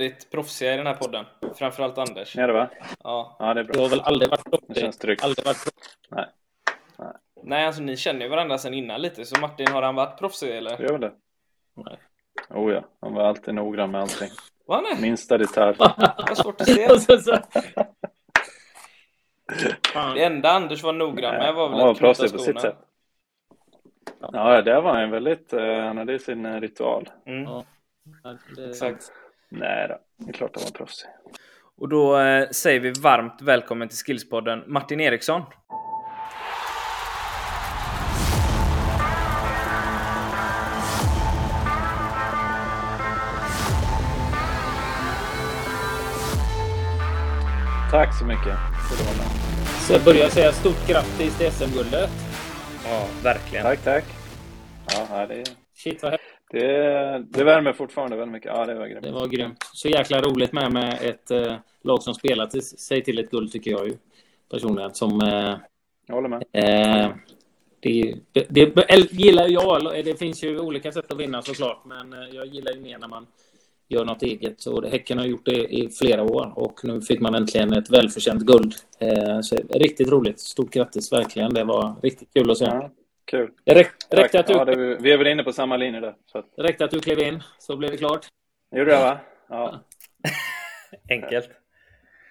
väldigt proffsiga i den här podden. Framförallt Anders. Är det va? Ja. Ja, det är bra. Du har väl aldrig varit Det proffsig? känns tryggt. Aldrig varit proffsig? Nej, Nej, alltså ni känner ju varandra sedan innan lite. Så Martin, har han varit proffsig eller? det gör väl det. Nej. Oh ja, han var alltid noggrann med allting. Var han det? Minsta detalj. Vad svårt att se. Det enda Anders var noggrann med var han väl var att knyta proffsig på sitt skorna. sätt. Ja, det var en väldigt, eh, han hade sin eh, ritual. Mm, Ja. Det- exakt. Nej då, det är klart han var proffsig. Och då eh, säger vi varmt välkommen till Skillspodden Martin Eriksson. Tack så mycket för att du var med. Så jag börjar säga stort grattis till SM-guldet. Ja, verkligen. Tack, tack. Ja, det, Shit vad häftigt. Det, det värmer fortfarande väldigt mycket. Ja, det var grymt. Det var grymt. Så jäkla roligt med, med ett eh, lag som spelar till, sig till ett guld tycker jag ju. Personligen. Som... Eh, Jag håller med. eh, det, det, det gillar jag. Det finns ju olika sätt att vinna såklart. Men eh, jag gillar ju mer när man gör något eget. Så Häcken har gjort det i flera år. Och nu fick man äntligen ett välförtjänt guld. Eh, så riktigt roligt. Stort grattis verkligen. Det var riktigt kul att se. Ja, kul. Det räck, räckte, att du, Ja, det, vi är väl inne på samma linje där. Så att, räckte att du klev in. Så blev det klart. gjorde jag va? Ja. Enkelt.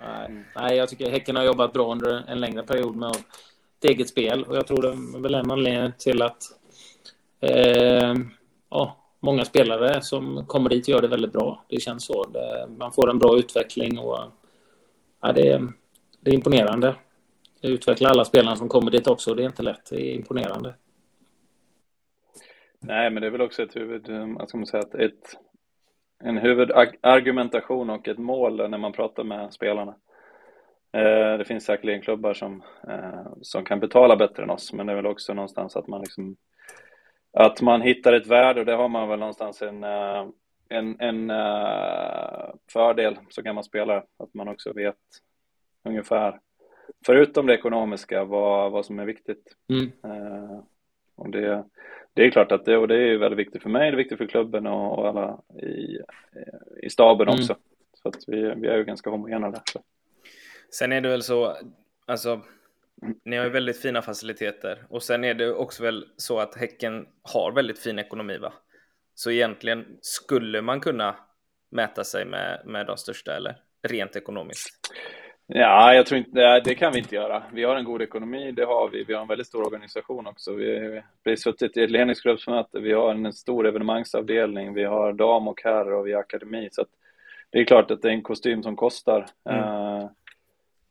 Nej, nej, jag tycker Häcken har jobbat bra under en längre period med ett eget spel. Och jag tror det är väl en anledning till att eh, ja, många spelare som kommer dit gör det väldigt bra. Det känns så. Det, man får en bra utveckling och ja, det, är- det är imponerande. Det utvecklar alla spelarna som kommer dit också. Det är inte lätt. Det är imponerande. Nej, men det är väl också ett huvud, eh, vad ska man säga, ett, en huvudargumentation och ett mål när man pratar med spelarna. Eh, Det finns säkerligen klubbar som, eh, som kan betala bättre än oss, men det är väl också någonstans att man liksom att man hittar ett värde och det har man väl någonstans en, en, en fördel så kan man spela att man också vet ungefär förutom det ekonomiska vad, vad som är viktigt. Mm. Och det, det är klart att det, och det är väldigt viktigt för mig, det är viktigt för klubben och, alla i, i staben Mm. också. Så att vi, vi är ju ganska homogena där. Så. Sen är det väl så, alltså, ni har ju väldigt fina faciliteter och sen är det också väl så att Häcken har väldigt fin ekonomi va? Så egentligen skulle man kunna mäta sig med, med de största eller? Rent ekonomiskt. Ja, jag tror inte, det, kan vi inte göra. Vi har en god ekonomi, det har vi. Vi har en väldigt stor organisation också. Vi har suttit i ett ledningsgruppsmöte, vi har en stor evenemangsavdelning, vi har dam och herr och vi har akademi. Så det är klart att det är en kostym som kostar. Mm. Eh,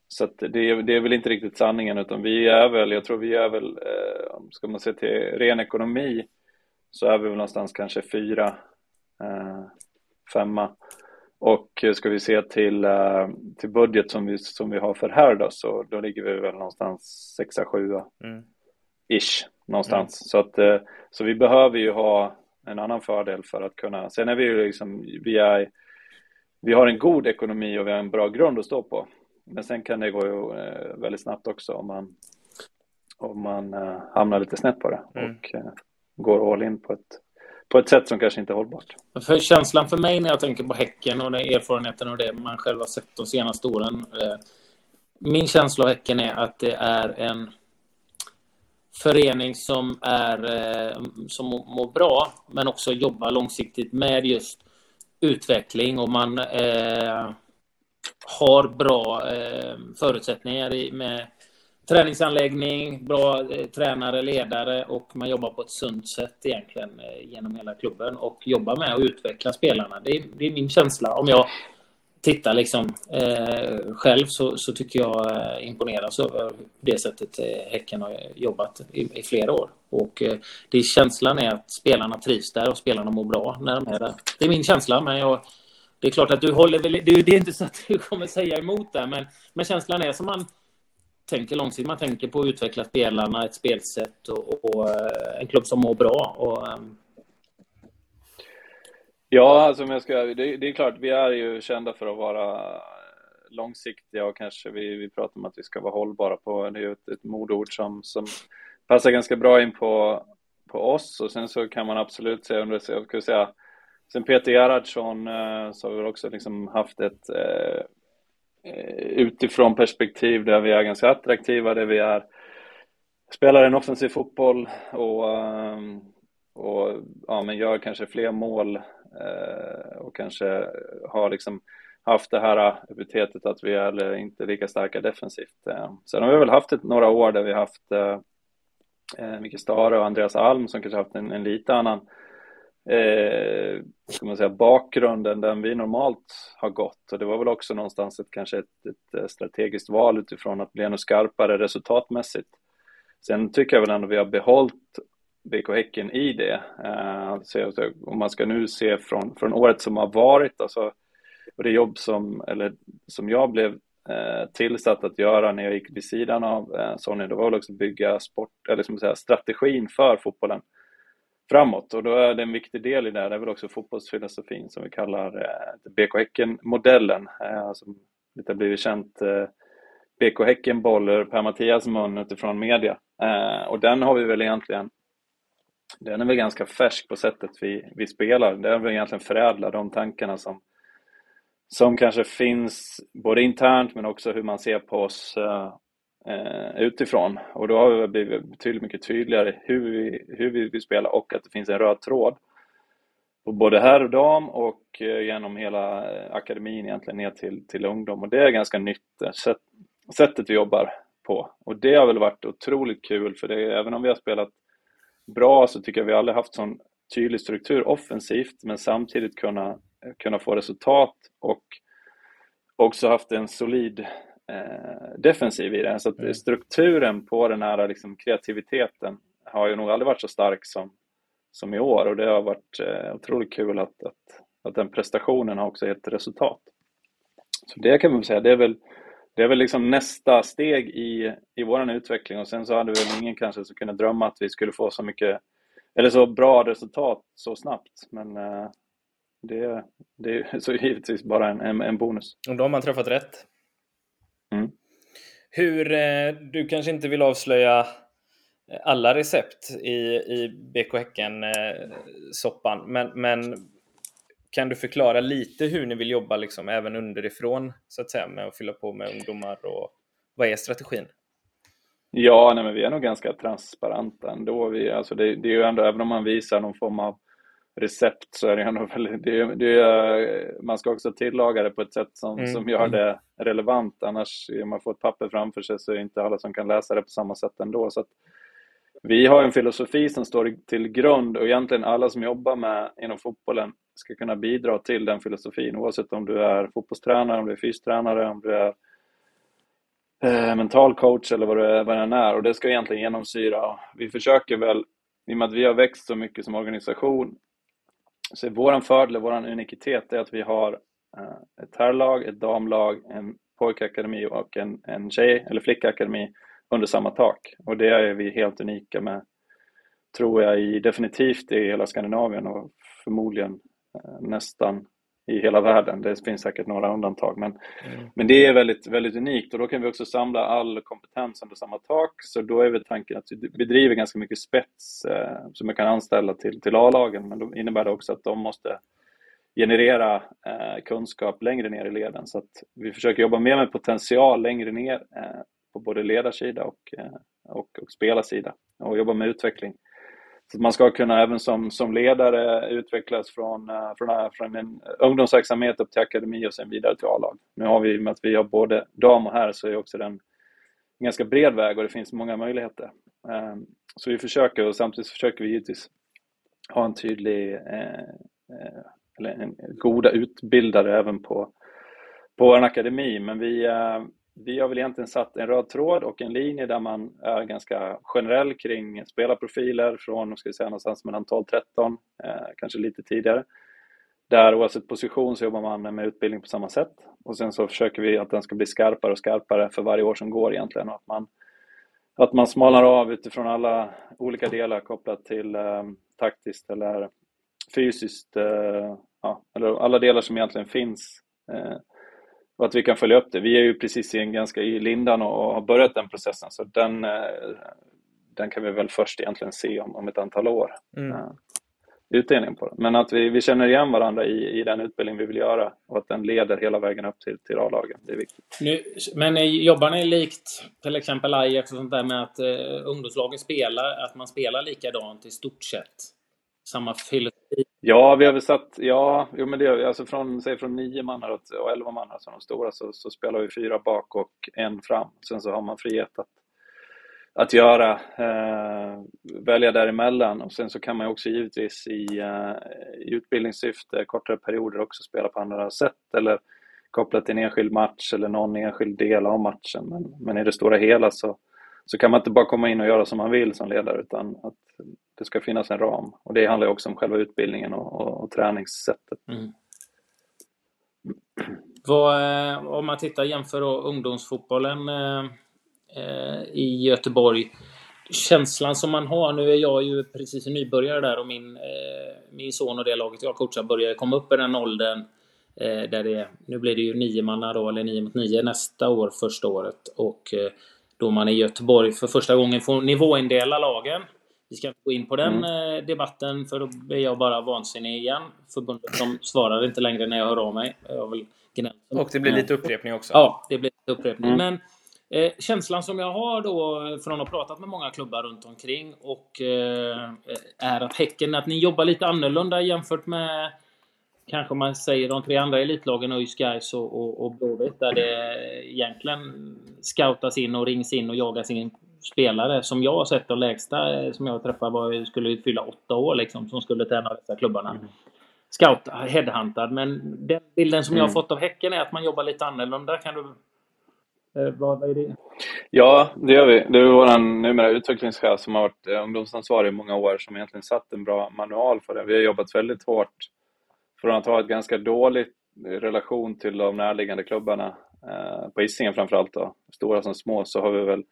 så det, är- det är väl inte riktigt sanningen, utan vi är väl, jag tror vi är väl, eh, om ska man se till ren ekonomi, så är vi väl någonstans kanske fyra, eh, femma. Och eh, ska vi se till, eh, till budget som vi, som vi har för här då, så då ligger vi väl någonstans sexa, sjua Mm. ish någonstans. Så att eh, så vi behöver ju ha en annan fördel för att kunna. Sen är vi ju liksom, vi är, vi har en god ekonomi och vi har en bra grund att stå på. Men sen kan det gå väldigt snabbt också om man om man hamnar lite snett på det Mm. och går all in på ett på ett sätt som kanske inte är hållbart. För känslan för mig när jag tänker på Häcken och den erfarenheten och det man själv har sett de senaste åren. Eh, min känsla av Häcken är att det är en förening som, är, eh, som mår bra men också jobbar långsiktigt med just utveckling och man eh, har bra eh, förutsättningar i, med träningsanläggning, bra eh, tränare, ledare och man jobbar på ett sunt sätt egentligen eh, genom hela klubben och jobbar med att utveckla spelarna. Det är, det är min känsla. Om jag tittar liksom eh, själv så, så tycker jag eh, imponeras över det sättet eh, Häcken har jobbat i, i flera år. Och eh, det är känslan är att spelarna trivs där och spelarna mår bra när de är där. Det är min känsla, men jag, det är klart att du håller väl... Det, är inte så att du kommer säga emot det, men, men känslan är som man tänker långsiktigt. Man tänker på att utveckla spelarna, ett spelsätt och, och eh, en klubb som mår bra. Och, ehm. Ja, alltså om jag ska, det, det är klart, vi är ju kända för att vara långsiktiga och kanske vi, vi pratar om att vi ska vara hållbara på, det är ju ett, ett modord som, som passar ganska bra in på, på oss och sen så kan man absolut säga, om det, jag skulle säga, sen Peter Gerhardsson eh, så har vi också liksom haft ett eh, Eh, utifrån perspektiv där vi är ganska attraktiva, där vi är spelar en offensiv fotboll och, ehm, och ja, men gör kanske fler mål eh, och kanske har liksom haft det här epitetet att vi är inte lika starka defensivt. Eh, sen har vi väl haft ett, några år där vi haft eh, Micke Stare och Andreas Alm som kanske haft en, en lite annan eh, ska man säga, bakgrunden den vi normalt har gått. Och det var väl också någonstans ett, kanske ett, ett eh, strategiskt val utifrån att bli ännu skarpare resultatmässigt. Sen tycker jag väl ändå vi har behållit BK Häcken i det. Eh, alltså, om man ska nu se från, från året som har varit, alltså, och det jobb som, eller, som jag blev Eh, tillsatt att göra när jag gick vid sidan av eh, det var väl också bygga sport, eller som säga, strategin för fotbollen framåt. Och då är det en viktig del i det, det är väl också fotbollsfilosofin som vi kallar eh, BK Häcken-modellen, eh, som lite blivit känt eh, BK Häcken-boll Per Mattias mun utifrån media. Eh, och den har vi väl egentligen, den är väl ganska färsk på sättet vi, vi spelar. Det är väl egentligen förädla de tankarna som som kanske finns både internt men också hur man ser på oss eh, Eh, utifrån. Och då har vi blivit betydligt mycket tydligare hur vi, hur vi vill spela och att det finns en röd tråd. Och både här och dam och eh, genom hela eh, akademin egentligen ner till, till ungdom. Och det är ganska nytt, sätt, sättet vi jobbar på. Och det har väl varit otroligt kul för det, även om vi har spelat bra så tycker jag vi aldrig haft sån tydlig struktur offensivt men samtidigt kunna kunna få resultat och också haft en solid defensiv i det. Så att mm. strukturen på den här liksom, kreativiteten har ju nog aldrig varit så stark som, som i år och det har varit eh, otroligt kul att, att, att den prestationen har också gett resultat. Så det kan man säga, det är väl, det är väl liksom nästa steg i, i vår utveckling och sen så hade väl ingen kanske så kunnat drömma att vi skulle få så mycket eller så bra resultat så snabbt. Men eh, det, det är så givetvis bara en, en, en bonus. Och då har man träffat rätt. Mm. Hur, eh, du kanske inte vill avslöja alla recept i, i BK Häcken-soppan, men, men kan du förklara lite hur ni vill jobba liksom, även underifrån så att säga med att fylla på med ungdomar och vad är strategin? Ja, nej, men vi är nog ganska transparenta ändå. Vi, alltså det, det är ju ändå, även om man visar någon form av recept så är det ändå väldigt, det, det, man ska också tillaga det på ett sätt som, mm. som gör mm. det relevant. Annars, om man får ett papper framför sig så är det inte alla som kan läsa det på samma sätt ändå. Så vi har en filosofi som står till grund och egentligen alla som jobbar med inom fotbollen ska kunna bidra till den filosofin oavsett om du är fotbollstränare, om du är fystränare, om du är eh, mental coach eller vad det, vad det än är. Och det ska egentligen genomsyra. Vi försöker väl, i och med att vi har växt så mycket som organisation, så vår fördel, vår unikitet är att vi har eh, ett herrlag, ett damlag, en pojkakademi och en, en tjej eller flickakademi under samma tak. Och det är vi helt unika med, tror jag, i, definitivt i hela Skandinavien och förmodligen eh, nästan i hela världen. Det finns säkert några undantag, men, mm. men det är väldigt, väldigt unikt och då kan vi också samla all kompetens under samma tak. Så då är väl tanken att vi bedriver ganska mycket spets eh, som man kan anställa till, till A-lagen, men då innebär det också att de måste generera eh, kunskap längre ner i leden. Så att vi försöker jobba mer med potential längre ner eh, på både ledarsida och, eh, och, och spelarsida och jobba med utveckling. Så man ska kunna även som, som ledare utvecklas från, eh, från, eh, från en ungdomsverksamhet upp till akademi och sen vidare till A-lag. Nu har vi, med att vi har både dam och herr, så är också den en ganska bred väg och det finns många möjligheter. Eh, så vi försöker och samtidigt försöker vi givetvis ha en tydlig, eller en goda utbildare även på, på en akademi. Men vi, vi har väl egentligen satt en röd tråd och en linje där man är ganska generell kring spelarprofiler från, ska vi säga, någonstans mellan 12-13, eh, kanske lite tidigare. Där oavsett position så jobbar man med utbildning på samma sätt. Och sen så försöker vi att den ska bli skarpare och skarpare för varje år som går egentligen. Och att man, att man smalnar av utifrån alla olika delar kopplat till eh, taktiskt eller fysiskt, eh, ja, eller alla delar som egentligen finns eh, och att vi kan följa upp det. Vi är ju precis i en ganska i lindan och har börjat den processen så den, eh, den kan vi väl först egentligen se om, om ett antal år. Mm. utdelning på det. Men att vi, vi känner igen varandra i, i den utbildning vi vill göra och att den leder hela vägen upp till, till A-lagen. Det är viktigt. Nu, men jobbar ni likt till exempel Ajax och sånt där med att eh, ungdomslagen spelar, att man spelar likadant i stort sett? Samma filosofi? Ja, vi har väl satt, ja, jo, men det, alltså från, säg från nio man och elva man, alltså de stora, så, så spelar vi fyra bak och en fram. Sen så har man frihet att att göra, eh, välja däremellan. Och sen så kan man ju också givetvis i, eh, i utbildningssyfte, kortare perioder också spela på andra sätt eller kopplat till en enskild match eller någon enskild del av matchen. Men, men i det stora hela så, så kan man inte bara komma in och göra som man vill som ledare utan att det ska finnas en ram. Och det handlar också om själva utbildningen och, och, och träningssättet. Mm. Vad, eh, om man tittar jämför då ungdomsfotbollen eh, Eh, i Göteborg. Känslan som man har, nu är jag ju precis en nybörjare där och min, eh, min son och det laget jag coachar börjar komma upp i den åldern eh, där det, nu blir det ju nio manna då, eller nio mot nio nästa år, första året. Och eh, då man i Göteborg för första gången får nivåindela lagen. Vi ska inte gå in på den mm. debatten för då blir jag bara vansinnig igen. Förbundet som svarar inte längre när jag hör av mig. Och det blir lite upprepning också. Ja, det blir lite upprepning. Mm. Men Eh, känslan som jag har då från att ha pratat med många klubbar runt omkring och eh, är att Häcken, att ni jobbar lite annorlunda jämfört med kanske man säger de tre andra elitlagen, ÖIS, Gais och, och, och Blåvitt, där det egentligen scoutas in och rings in och jagas in spelare. Som jag har sett, de lägsta eh, som jag träffade var, skulle fylla åtta år liksom, som skulle träna dessa klubbarna. Mm. Scout, headhuntad. Men den bilden som mm. jag har fått av Häcken är att man jobbar lite annorlunda. Kan du Eh, vad, vad är det? Ja, det gör vi. Det är vår numera utvecklingschef som har varit eh, ungdomsansvarig i många år som egentligen satt en bra manual för det. Vi har jobbat väldigt hårt från att ha ett ganska dåligt relation till de närliggande klubbarna, eh, på Hisingen framförallt då, stora som små, så har vi väl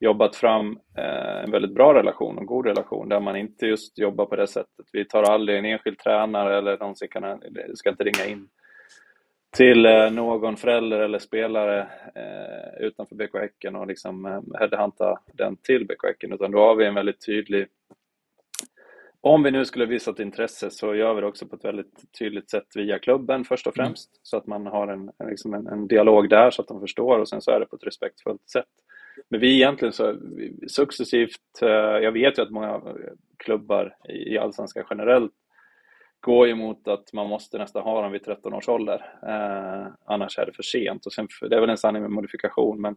jobbat fram en väldigt bra relation och god relation där man inte just jobbar på det sättet. Vi tar aldrig en enskild tränare eller någon som kan, ska inte ringa in till eh, någon förälder eller spelare eh, utanför BK Häcken och liksom eh, headhunta den till BK Häcken, utan då har vi en väldigt tydlig om vi nu skulle visa ett intresse så gör vi det också på ett väldigt tydligt sätt via klubben först och mm. främst, mm. så att man har en, liksom en, en, dialog där så att de förstår och sen så är det på ett respektfullt sätt. Men vi egentligen så successivt, eh, jag vet ju att många klubbar i Allsvenskan generellt går ju mot att man måste nästan ha dem vid 13 års ålder. Eh, annars är det för sent. Och sen, det är väl en sanning med modifikation. Men,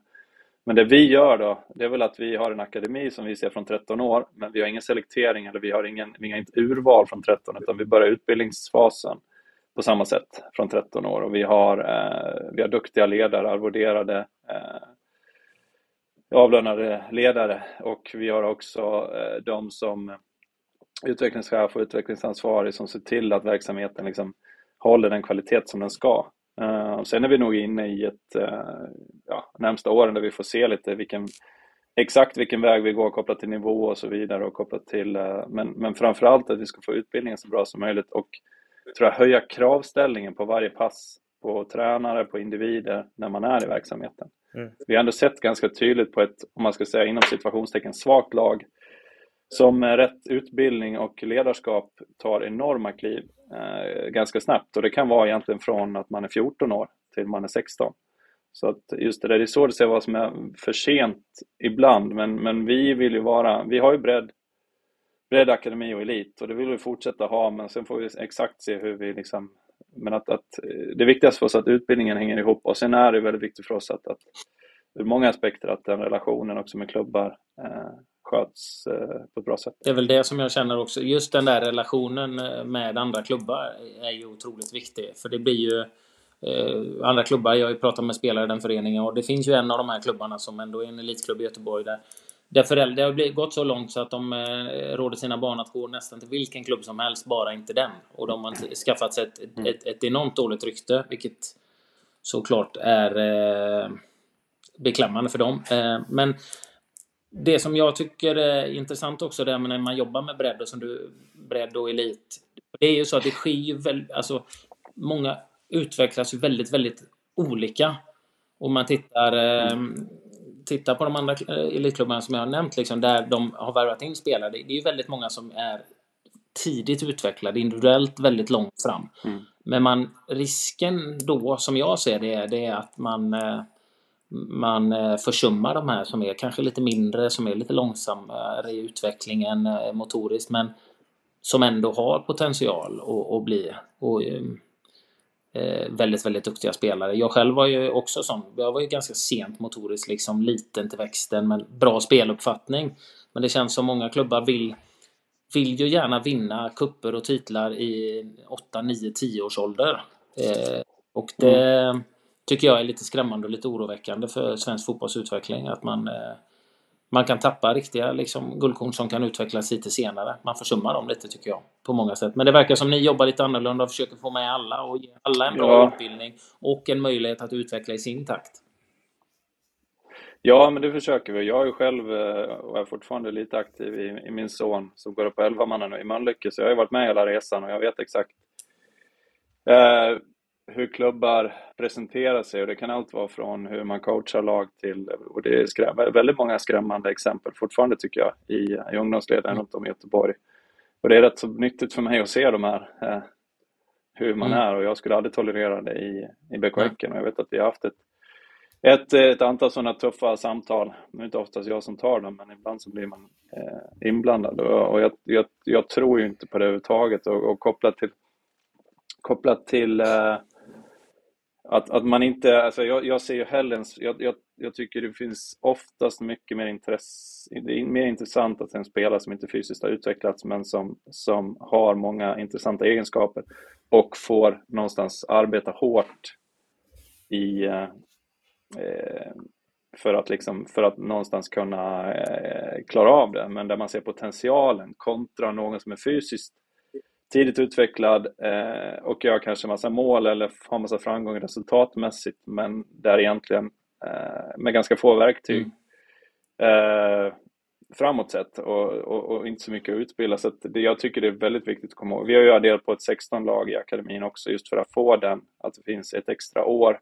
men det vi gör då, det är väl att vi har en akademi som vi ser från 13 år, men vi har ingen selektering eller vi har ingen, vi har inte urval från 13, utan vi börjar utbildningsfasen på samma sätt från 13 år. Och vi har, eh, vi har duktiga ledare, arvoderade eh, avlönade ledare och vi har också eh, de som utvecklingschef och utvecklingsansvarig som ser till att verksamheten liksom håller den kvalitet som den ska. Eh, sen är vi nog inne i ett, eh, ja, närmsta åren där vi får se lite vilken, exakt vilken väg vi går kopplat till nivå och så vidare och kopplat till, men, men framförallt att vi ska få utbildningen så bra som möjligt och tror jag, höja kravställningen på varje pass på tränare, på individer när man är i verksamheten. Mm. Vi har ändå sett ganska tydligt på ett, om man ska säga inom situationstecken, svagt lag som med rätt utbildning och ledarskap tar enorma kliv eh, ganska snabbt. Och det kan vara egentligen från att man är 14 år till man är 16. Så att just det där, det är svårt att säga vad som är för sent ibland, men, men vi vill ju vara, vi har ju bredd, bredd akademi och elit och det vill vi fortsätta ha, men sen får vi exakt se hur vi liksom, men att, att eh, det viktigaste för oss är att utbildningen hänger ihop och sen är det väldigt viktigt för oss att, att ur många aspekter att den relationen också med klubbar eh, sköts eh, på ett bra sätt. Det är väl det som jag känner också. Just den där relationen eh, med andra klubbar är ju otroligt viktig. För det blir ju eh, andra klubbar, jag har ju pratat med spelare i den föreningen och det finns ju en av de här klubbarna som ändå är en elitklubb i Göteborg där där föräldrar har gått så långt så att de eh, råder sina barn att gå nästan till vilken klubb som helst, bara inte den. Och de har skaffat sig ett, mm. ett, ett enormt dåligt rykte, vilket såklart är eh, beklämmande för dem. Eh, men det som jag tycker är intressant också det när man jobbar med bredd och som du bredd och elit. Det är ju så att det sker ju väldigt, alltså många utvecklas ju väldigt, väldigt olika. Om man tittar, eh, tittar på de andra elitklubbarna som jag har nämnt, liksom, där de har värvat in spelare. Det är ju väldigt många som är tidigt utvecklade, individuellt väldigt långt fram. Mm. Men man, risken då, som jag ser det, det är att man, eh, man eh, försummar de här som är kanske lite mindre, som är lite långsammare i utvecklingen eh, motoriskt, men som ändå har potential att bli och, eh, väldigt, väldigt duktiga spelare. Jag själv var ju också sån. Jag var ju ganska sent motoriskt, liksom liten till växten, men bra speluppfattning. Men det känns som många klubbar vill vill ju gärna vinna kupper och titlar i 8, 9, 10 års ålder. Eh, och det mm. tycker jag är lite skrämmande och lite oroväckande för svensk fotbollsutveckling. Att man, eh, man kan tappa riktiga liksom, guldkorn som kan utvecklas lite senare. Man försummar dem lite tycker jag, på många sätt. Men det verkar som ni jobbar lite annorlunda och försöker få med alla och ge alla en bra ja. utbildning och en möjlighet att utveckla i sin takt. Ja, men det försöker vi. Jag är själv eh, och är fortfarande lite aktiv i, i min son som går upp på 11 manna nu i Mölnlycke, så jag har varit med hela resan och jag vet exakt eh, hur klubbar presenterar sig och det kan allt vara från hur man coachar lag till, och det är skräm, väldigt många skrämmande exempel fortfarande tycker jag i, i ungdomsleden runt om i Göteborg. Och det är rätt så nyttigt för mig att se de här, eh, hur man mm. är och jag skulle aldrig tolerera det i, i BK Häcken och jag vet att vi har haft ett ett, ett antal sådana tuffa samtal. Nu är det inte oftast jag som tar dem, men ibland så blir man eh, inblandad. Och, och jag, jag, jag, tror ju inte på det överhuvudtaget. Och, och kopplat till, kopplat till eh, att, att man inte, alltså jag, jag ser ju hellre, jag, jag, jag tycker det finns oftast mycket mer intresse, det är mer intressant att en spelare som inte fysiskt har utvecklats men som, som har många intressanta egenskaper och får någonstans arbeta hårt i, eh, Eh, för att, liksom, för att någonstans kunna eh, klara av det. Men där man ser potentialen kontra någon som är fysiskt tidigt utvecklad eh, och gör kanske massa mål eller har massa framgång resultatmässigt men där egentligen eh, med ganska få verktyg mm. eh, framåt sett och, och, och, inte så mycket att utbilda. Så att det, jag tycker det är väldigt viktigt att komma ihåg. Vi har ju adderat på ett 16-lag i akademin också just för att få den, att det finns ett extra år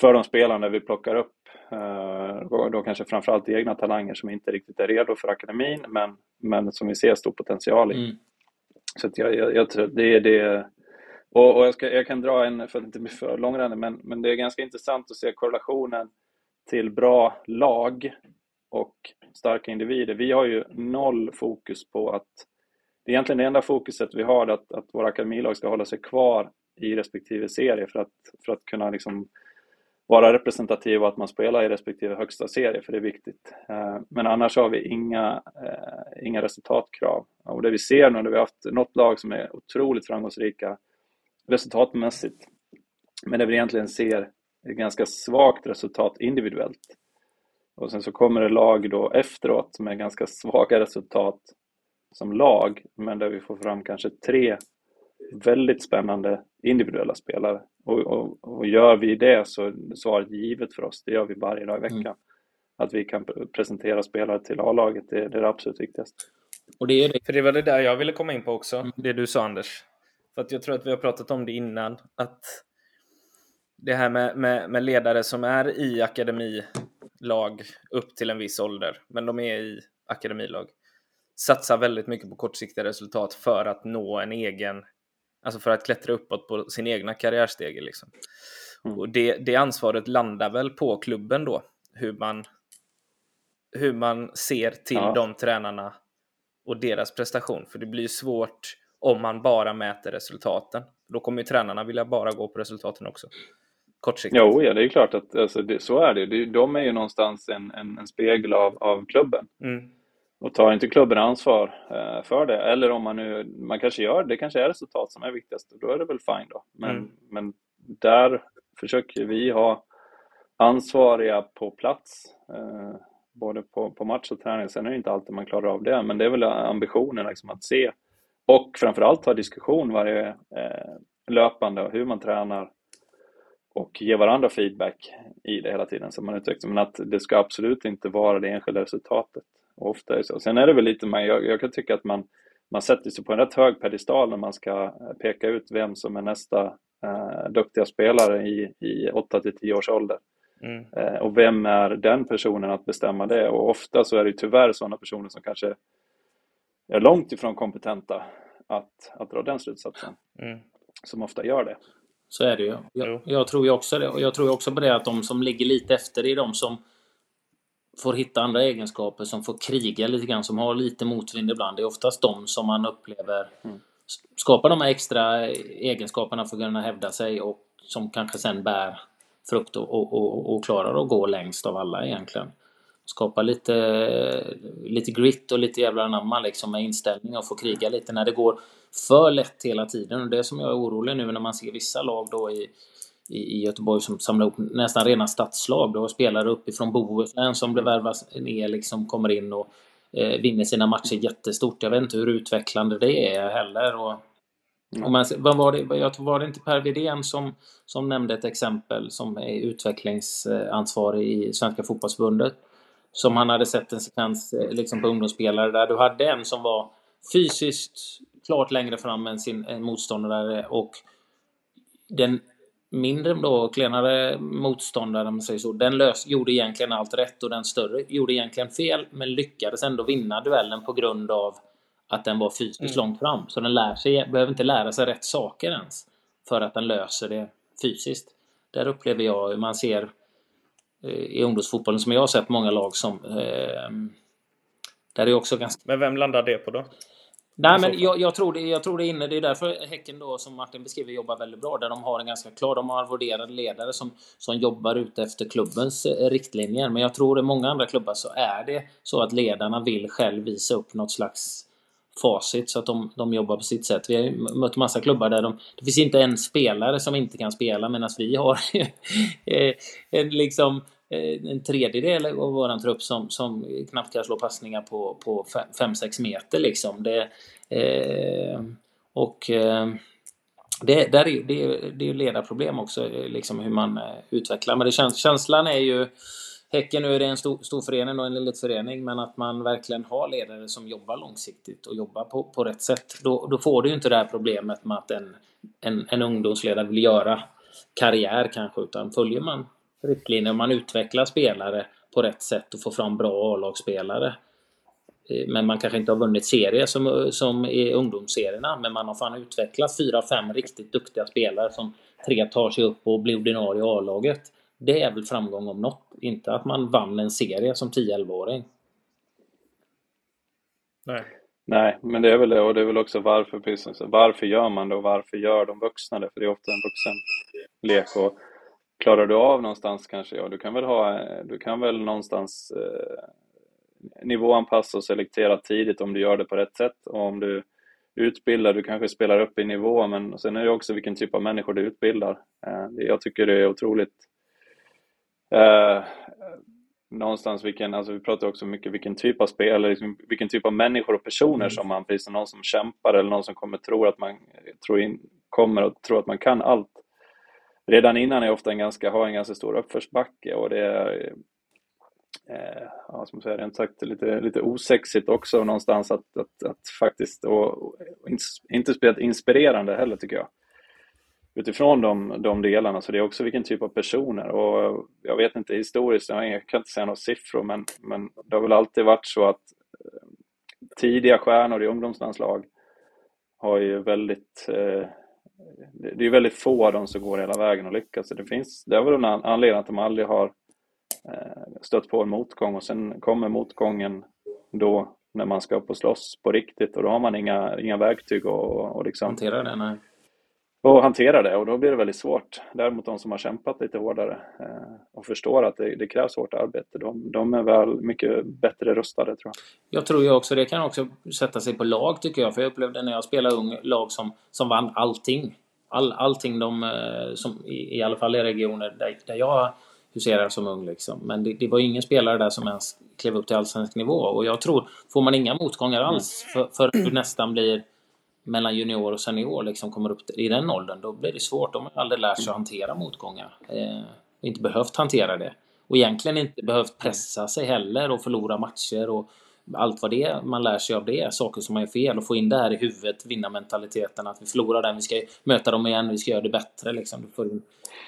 för de spelarna vi plockar upp. Eh, då kanske framförallt egna talanger som inte riktigt är redo för akademin men, men som vi ser stor potential i. Mm. Så jag, jag, jag, tror det är det. Och, och jag, ska, jag, kan dra en, för att inte bli för långrandig, men, men det är ganska intressant att se korrelationen till bra lag och starka individer. Vi har ju noll fokus på att det är egentligen det enda fokuset vi har att, att våra akademilag ska hålla sig kvar i respektive serie för att, för att kunna liksom vara representativ och att man spelar i respektive högsta serie, för det är viktigt. Eh, men annars har vi inga, eh, inga resultatkrav. Och det vi ser nu när vi har haft något lag som är otroligt framgångsrika resultatmässigt, men det vi egentligen ser ett ganska svagt resultat individuellt. Och sen så kommer det lag då efteråt med ganska svaga resultat som lag, men där vi får fram kanske tre väldigt spännande individuella spelare. Och, och, och gör vi det så är svaret givet för oss. Det gör vi varje dag i veckan. Mm. Att vi kan presentera spelare till A-laget, det, det, är det absolut viktigaste. Och det är det. För det var det där jag ville komma in på också, mm. det du sa Anders. För att jag tror att vi har pratat om det innan, att det här med, med, med ledare som är i akademilag upp till en viss ålder, men de är i akademilag, satsar väldigt mycket på kortsiktiga resultat för att nå en egen Alltså för att klättra uppåt på sin egna karriärstege. Liksom. Mm. Och det, det ansvaret landar väl på klubben då, hur man, hur man ser till ja. de tränarna och deras prestation. För det blir svårt om man bara mäter resultaten. Då kommer ju tränarna vilja bara gå på resultaten också. Kortsiktigt. Jo, ja, det är klart att alltså, det, så är det. De är ju någonstans en, en, en spegel av, av klubben. Mm. Och tar inte klubben ansvar eh, för det, eller om man nu, man kanske gör det, kanske är resultat som är viktigast, då är det väl fine då. Men, mm. men där försöker vi ha ansvariga på plats, eh, både på, på match och träning. Sen är det inte alltid man klarar av det, men det är väl ambitionen liksom att se och framförallt ha diskussion varje eh, löpande och hur man tränar och ge varandra feedback i det hela tiden så man utvecklar. Men att det ska absolut inte vara det enskilda resultatet. Och ofta är det så. Sen är det väl lite, man, jag, jag kan tycka att man, man sätter sig på en rätt hög pedestal när man ska peka ut vem som är nästa eh, duktiga spelare i, i 8 till 10 års ålder. Mm. Eh, och vem är den personen att bestämma det? Och ofta så är det tyvärr sådana personer som kanske är långt ifrån kompetenta att, att dra den slutsatsen. Mm. Som ofta gör det. Så är det ju. Jag, jag tror ju också det. Och jag tror också på det att de som ligger lite efter är de som får hitta andra egenskaper, som får kriga lite grann, som har lite motvind ibland. Det är oftast de som man upplever mm. skapar de här extra egenskaperna för att kunna hävda sig och som kanske sen bär frukt och, och, och, och klarar att gå längst av alla egentligen. Skapa lite, lite grit och lite jävla anamma liksom med inställning och få kriga lite när det går för lätt hela tiden. Och det som jag är orolig nu när man ser vissa lag då i, i, i Göteborg som samlar ihop nästan rena stadslag. Då spelare uppifrån Bohuslän som blir värvas ner liksom kommer in och eh, vinner sina matcher jättestort. Jag vet inte hur utvecklande det är heller. Och, och man, vad var, det, jag tror, var det inte Per Widén som, som nämnde ett exempel som är utvecklingsansvarig i Svenska fotbollsförbundet? Som han hade sett en sekvens eh, liksom på ungdomsspelare där du hade en som var fysiskt klart längre fram än sin eh, motståndare och den mindre då, klenare motståndare, om man säger så, den lös, gjorde egentligen allt rätt och den större gjorde egentligen fel, men lyckades ändå vinna duellen på grund av att den var fysiskt mm. långt fram. Så den lär sig, behöver inte lära sig rätt saker ens för att den löser det fysiskt. Där upplever jag hur man ser eh, i ungdomsfotbollen som jag har sett många lag som eh, där är också ganska... Men vem landar det på då? Nej, men jag, jag, tror det, jag tror det inne. Det är därför Häcken då, som Martin beskriver, jobbar väldigt bra. Där de har en ganska klar, de har arvoderade ledare som, som jobbar ute efter klubbens eh, riktlinjer. Men jag tror i många andra klubbar så är det så att ledarna vill själv visa upp något slags facit så att de, de jobbar på sitt sätt. Vi har mött massa klubbar där de, det finns inte en spelare som inte kan spela medan vi har eh, en, liksom Eh, en tredjedel av våran trupp som, som knappt kan slå passningar på, på 5-6 meter liksom. Det, eh, och eh, det, där är, det, det är ledarproblem också, eh, liksom hur man eh, utvecklar. Men det känns, känslan är ju Häcken nu är det en stor, stor förening och en liten förening, men att man verkligen har ledare som jobbar långsiktigt och jobbar på, på rätt sätt. Då, då får du ju inte det här problemet med att en, en, en ungdomsledare vill göra karriär kanske, utan följer man riktlinjer. Man utvecklar spelare på rätt sätt och får fram bra A-lagsspelare. Eh, men man kanske inte har vunnit serier som, som i ungdomsserierna. Men man har fan utvecklat fyra, fem riktigt duktiga spelare som tre tar sig upp och blir ordinarie i A-laget. Det är väl framgång om något. Inte att man vann en serie som 10-11-åring. Nej. Nej, men det är väl det och det är väl också varför, precis, varför gör man det och varför gör de vuxna det? För det är ofta en vuxen lek och klarar du av någonstans kanske, ja du kan väl ha, du kan väl någonstans eh, nivåanpassa och selektera tidigt om du gör det på rätt sätt och om du utbildar, du kanske spelar upp i nivå men sen är det också vilken typ av människor du utbildar. Eh, jag tycker det är otroligt eh, någonstans vilken, alltså vi pratar också mycket vilken typ av spel, eller liksom vilken typ av människor och personer mm. som man, precis som någon som kämpar eller någon som kommer tro att man tror in, kommer och tror att man kan allt redan innan är ofta en ganska, har en ganska stor uppförsbacke och det är eh, ja, som säger, rent sagt lite, lite osexigt också någonstans att, att, att faktiskt, och, och inte speciellt inspirerande heller tycker jag. Utifrån de, de delarna, så det är också vilken typ av personer och jag vet inte historiskt, jag kan inte säga några siffror, men, men det har väl alltid varit så att eh, tidiga stjärnor i ungdomslandslag har ju väldigt eh, det är väldigt få av dem som går hela vägen och lyckas. det, finns, det är väl en anledning att de aldrig har eh, stött på en motgång och sen kommer motgången då när man ska upp och slåss på riktigt och då har man inga, inga verktyg och, och liksom... Hantera det, nej. Och hantera det och då blir det väldigt svårt. Däremot de som har kämpat lite hårdare eh, och förstår att det, det, krävs hårt arbete, de, de är väl mycket bättre rustade tror jag. Jag tror ju också det kan också sätta sig på lag tycker jag. För jag upplevde när jag spelade ung lag som, som vann allting. All, allting de, eh, som, i, i alla fall i regioner där, där jag huserar som ung. Liksom. Men det, det, var ingen spelare där som ens klev upp till allsvensk nivå. Och jag tror, får man inga motgångar alls för, för du nästan blir mellan junior och senior liksom kommer upp i den åldern, då blir det svårt. De har aldrig lärt sig att hantera motgångar. Eh, inte behövt hantera det. Och egentligen inte behövt pressa sig heller och förlora matcher och allt vad det är man lär sig av det, saker som man gör fel och få in det här i huvudet, vinnarmentaliteten, att vi förlorar den, vi ska möta dem igen, vi ska göra det bättre liksom. För,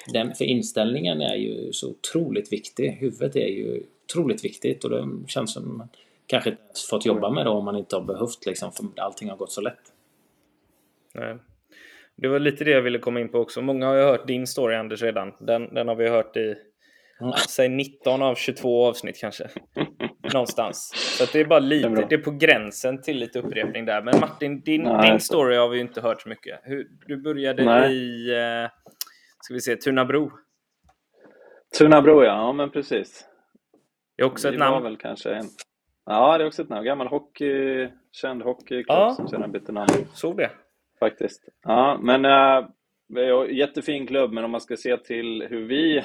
den, för inställningen är ju så otroligt viktig. Huvudet är ju otroligt viktigt och det känns som man kanske inte ens fått jobba med det om man inte har behövt liksom, för allting har gått så lätt. Nej. Det var lite det jag ville komma in på också. Många har ju hört din story Anders redan. Den, den har vi hört i mm. säg 19 av 22 avsnitt kanske. Någonstans. Så det är bara lite, det är, det är, på gränsen till lite upprepning där. Men Martin, din, din story har vi ju inte hört så mycket. Hur, du började Nej. i, eh, ska vi se, Tunabro. Tunabro ja, ja men precis. Det är också ett namn. väl kanske en... Ja, det är också ett namn. Gammal hockey, känd hockeyklubb ja. som sedan bytte namn. Såg det. Faktiskt. Ja, men äh, jättefin klubb, men om man ska se till hur vi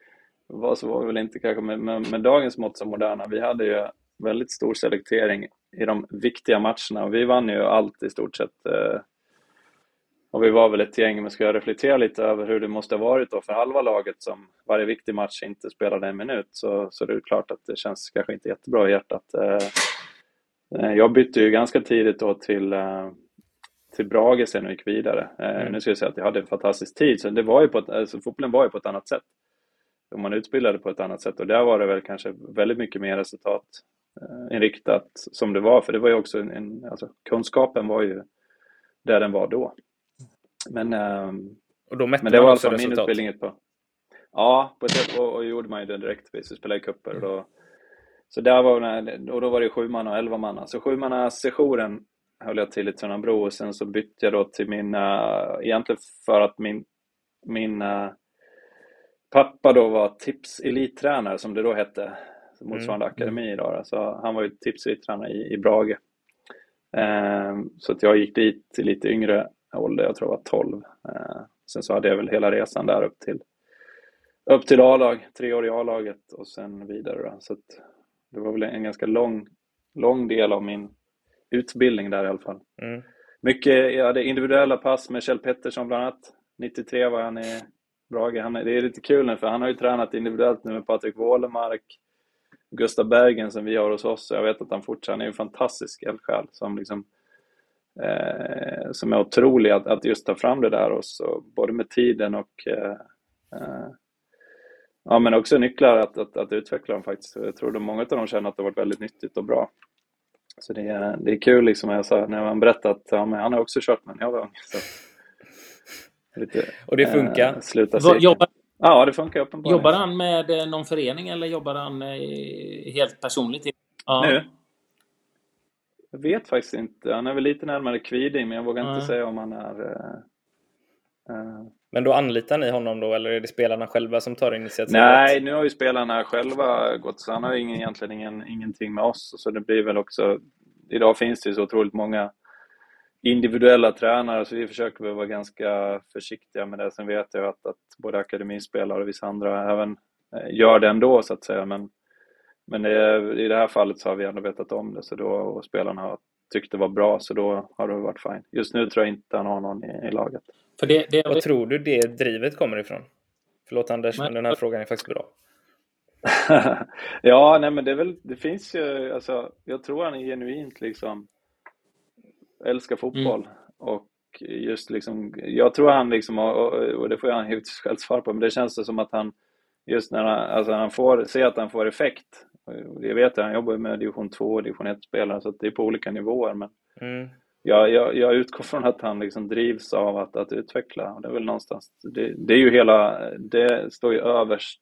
var så var vi väl inte kanske med, med, med dagens mått så moderna. Vi hade ju väldigt stor selektering i de viktiga matcherna och vi vann ju allt i stort sett. Eh, och vi var väl ett gäng, men ska jag reflektera lite över hur det måste ha varit då för halva laget som varje viktig match inte spelade en minut så, så det är klart att det känns kanske inte jättebra i hjärtat. Eh, eh jag bytte ju ganska tidigt då till, eh, till Brage sen och gick vidare. Mm. Nu ska jag säga att jag hade en fantastisk tid, så det var ju på ett, alltså, fotbollen var ju på ett annat sätt. Och man utbildade på ett annat sätt och där var det väl kanske väldigt mycket mer resultatinriktat som det var, för det var ju också en, en alltså, kunskapen var ju där den var då. Men, ehm, och då mätte men det var alltså min utbildning på. Ja, på ett, och, och gjorde man ju det direkt. Vi spelade cuper. Mm. Och så där var och då var det sju man och elva man. Så sju manna sessionen höll jag till i Tunnabro och sen så bytte jag då till min, uh, egentligen för att min, min pappa då var tips elittränare som det då hette, motsvarande mm. akademi idag. Så han var ju tips elittränare i, i Brage. Uh, så att jag gick dit i lite yngre ålder, jag tror jag var 12. Eh, sen så hade jag väl hela resan där upp till, upp till A-lag, tre år i A-laget och sen vidare. Då. Så det var väl en ganska lång, lång del av min utbildning där i alla fall. Mm. Mycket, jag hade individuella pass med Kjell Pettersson bland annat. 93 var han i Brage. Han, det är lite kul nu för han har ju tränat individuellt nu med Patrik Wålemark, Gustav Bergen som vi har hos oss. Jag vet att han fortfarande han är en fantastisk eldsjäl som liksom eh, som är otrolig att, att just ta fram det där och så, både med tiden och eh, eh, ja, men också nycklar att, att, att utveckla dem faktiskt. Jag tror att många av dem känner att det varit väldigt nyttigt och bra. Så det är, det är kul liksom, jag sa, när man berättar att ja, men han har också kört men jag var ung. Så. Lite, och det funkar? Eh, sluta jobbar, ja, det funkar uppenbarligen. Jobbar han med eh, någon förening eller jobbar han eh, helt personligt? Ja. Nu? Jag vet faktiskt inte. Han är väl lite närmare Kviding, men jag vågar inte säga om han är... Uh, uh... Men då anlitar ni honom då, eller är det spelarna själva som tar initiativet? Nej, nu har ju spelarna själva gått, så han har ingen, egentligen ingen, ingenting med oss. Så det blir väl också... Idag finns det ju så otroligt många individuella tränare, så vi försöker väl vara ganska försiktiga med det. Sen vet jag att, att både akademispelare och vissa andra även eh, gör det ändå, så att säga. Men men eh, i det här fallet så har vi ändå vetat om det så då, och spelarna har tyckt det var bra så då har det varit fint. Just nu tror jag inte han har någon i, i laget. För det, det... Vad tror du det drivet kommer ifrån? Förlåt Anders, men, men den här frågan är faktiskt bra. ja, nej men det, är väl, det finns ju, alltså, jag tror han är genuint liksom älskar fotboll mm. och just liksom, jag tror han liksom, och, och det får han givetvis själv svara på, men det känns som att han just när han, alltså han får, ser att han får effekt det vet jag, han jobbar med division 2 och division 1-spelare så det är på olika nivåer. Men mm. jag, jag, jag, utgår från att han liksom drivs av att, att utveckla. Det är väl någonstans, det, det är ju hela, det står ju överst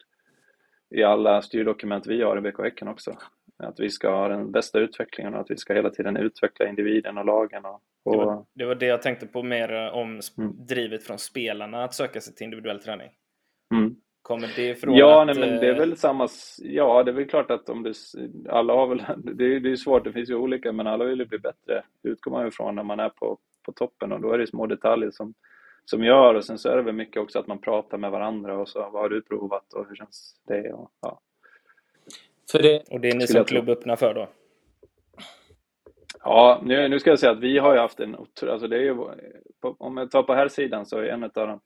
i alla styrdokument vi har i BK Häcken också. Att vi ska ha den bästa utvecklingen och att vi ska hela tiden utveckla individen och lagen. Och, och... Det, var, det, var, det jag tänkte på mer om mm. drivet från spelarna att söka sig till individuell träning. Mm. Kommer det ifrån Ja, att, nej, men det är eh, väl samma... Ja, det är väl klart att om det... Alla har väl... Det är, det är svårt, det finns ju olika, men alla vill ju bli bättre. Det utgår man ju ifrån när man är på, på toppen och då är det små detaljer som, som gör och sen så är det väl mycket också att man pratar med varandra och så vad har du provat och hur känns det? Och, ja. För det, och det är ni som klubb öppnar för då? Ja, nu, nu ska jag säga att vi har ju haft en alltså det är ju, om jag tar på här sidan så är en av dem,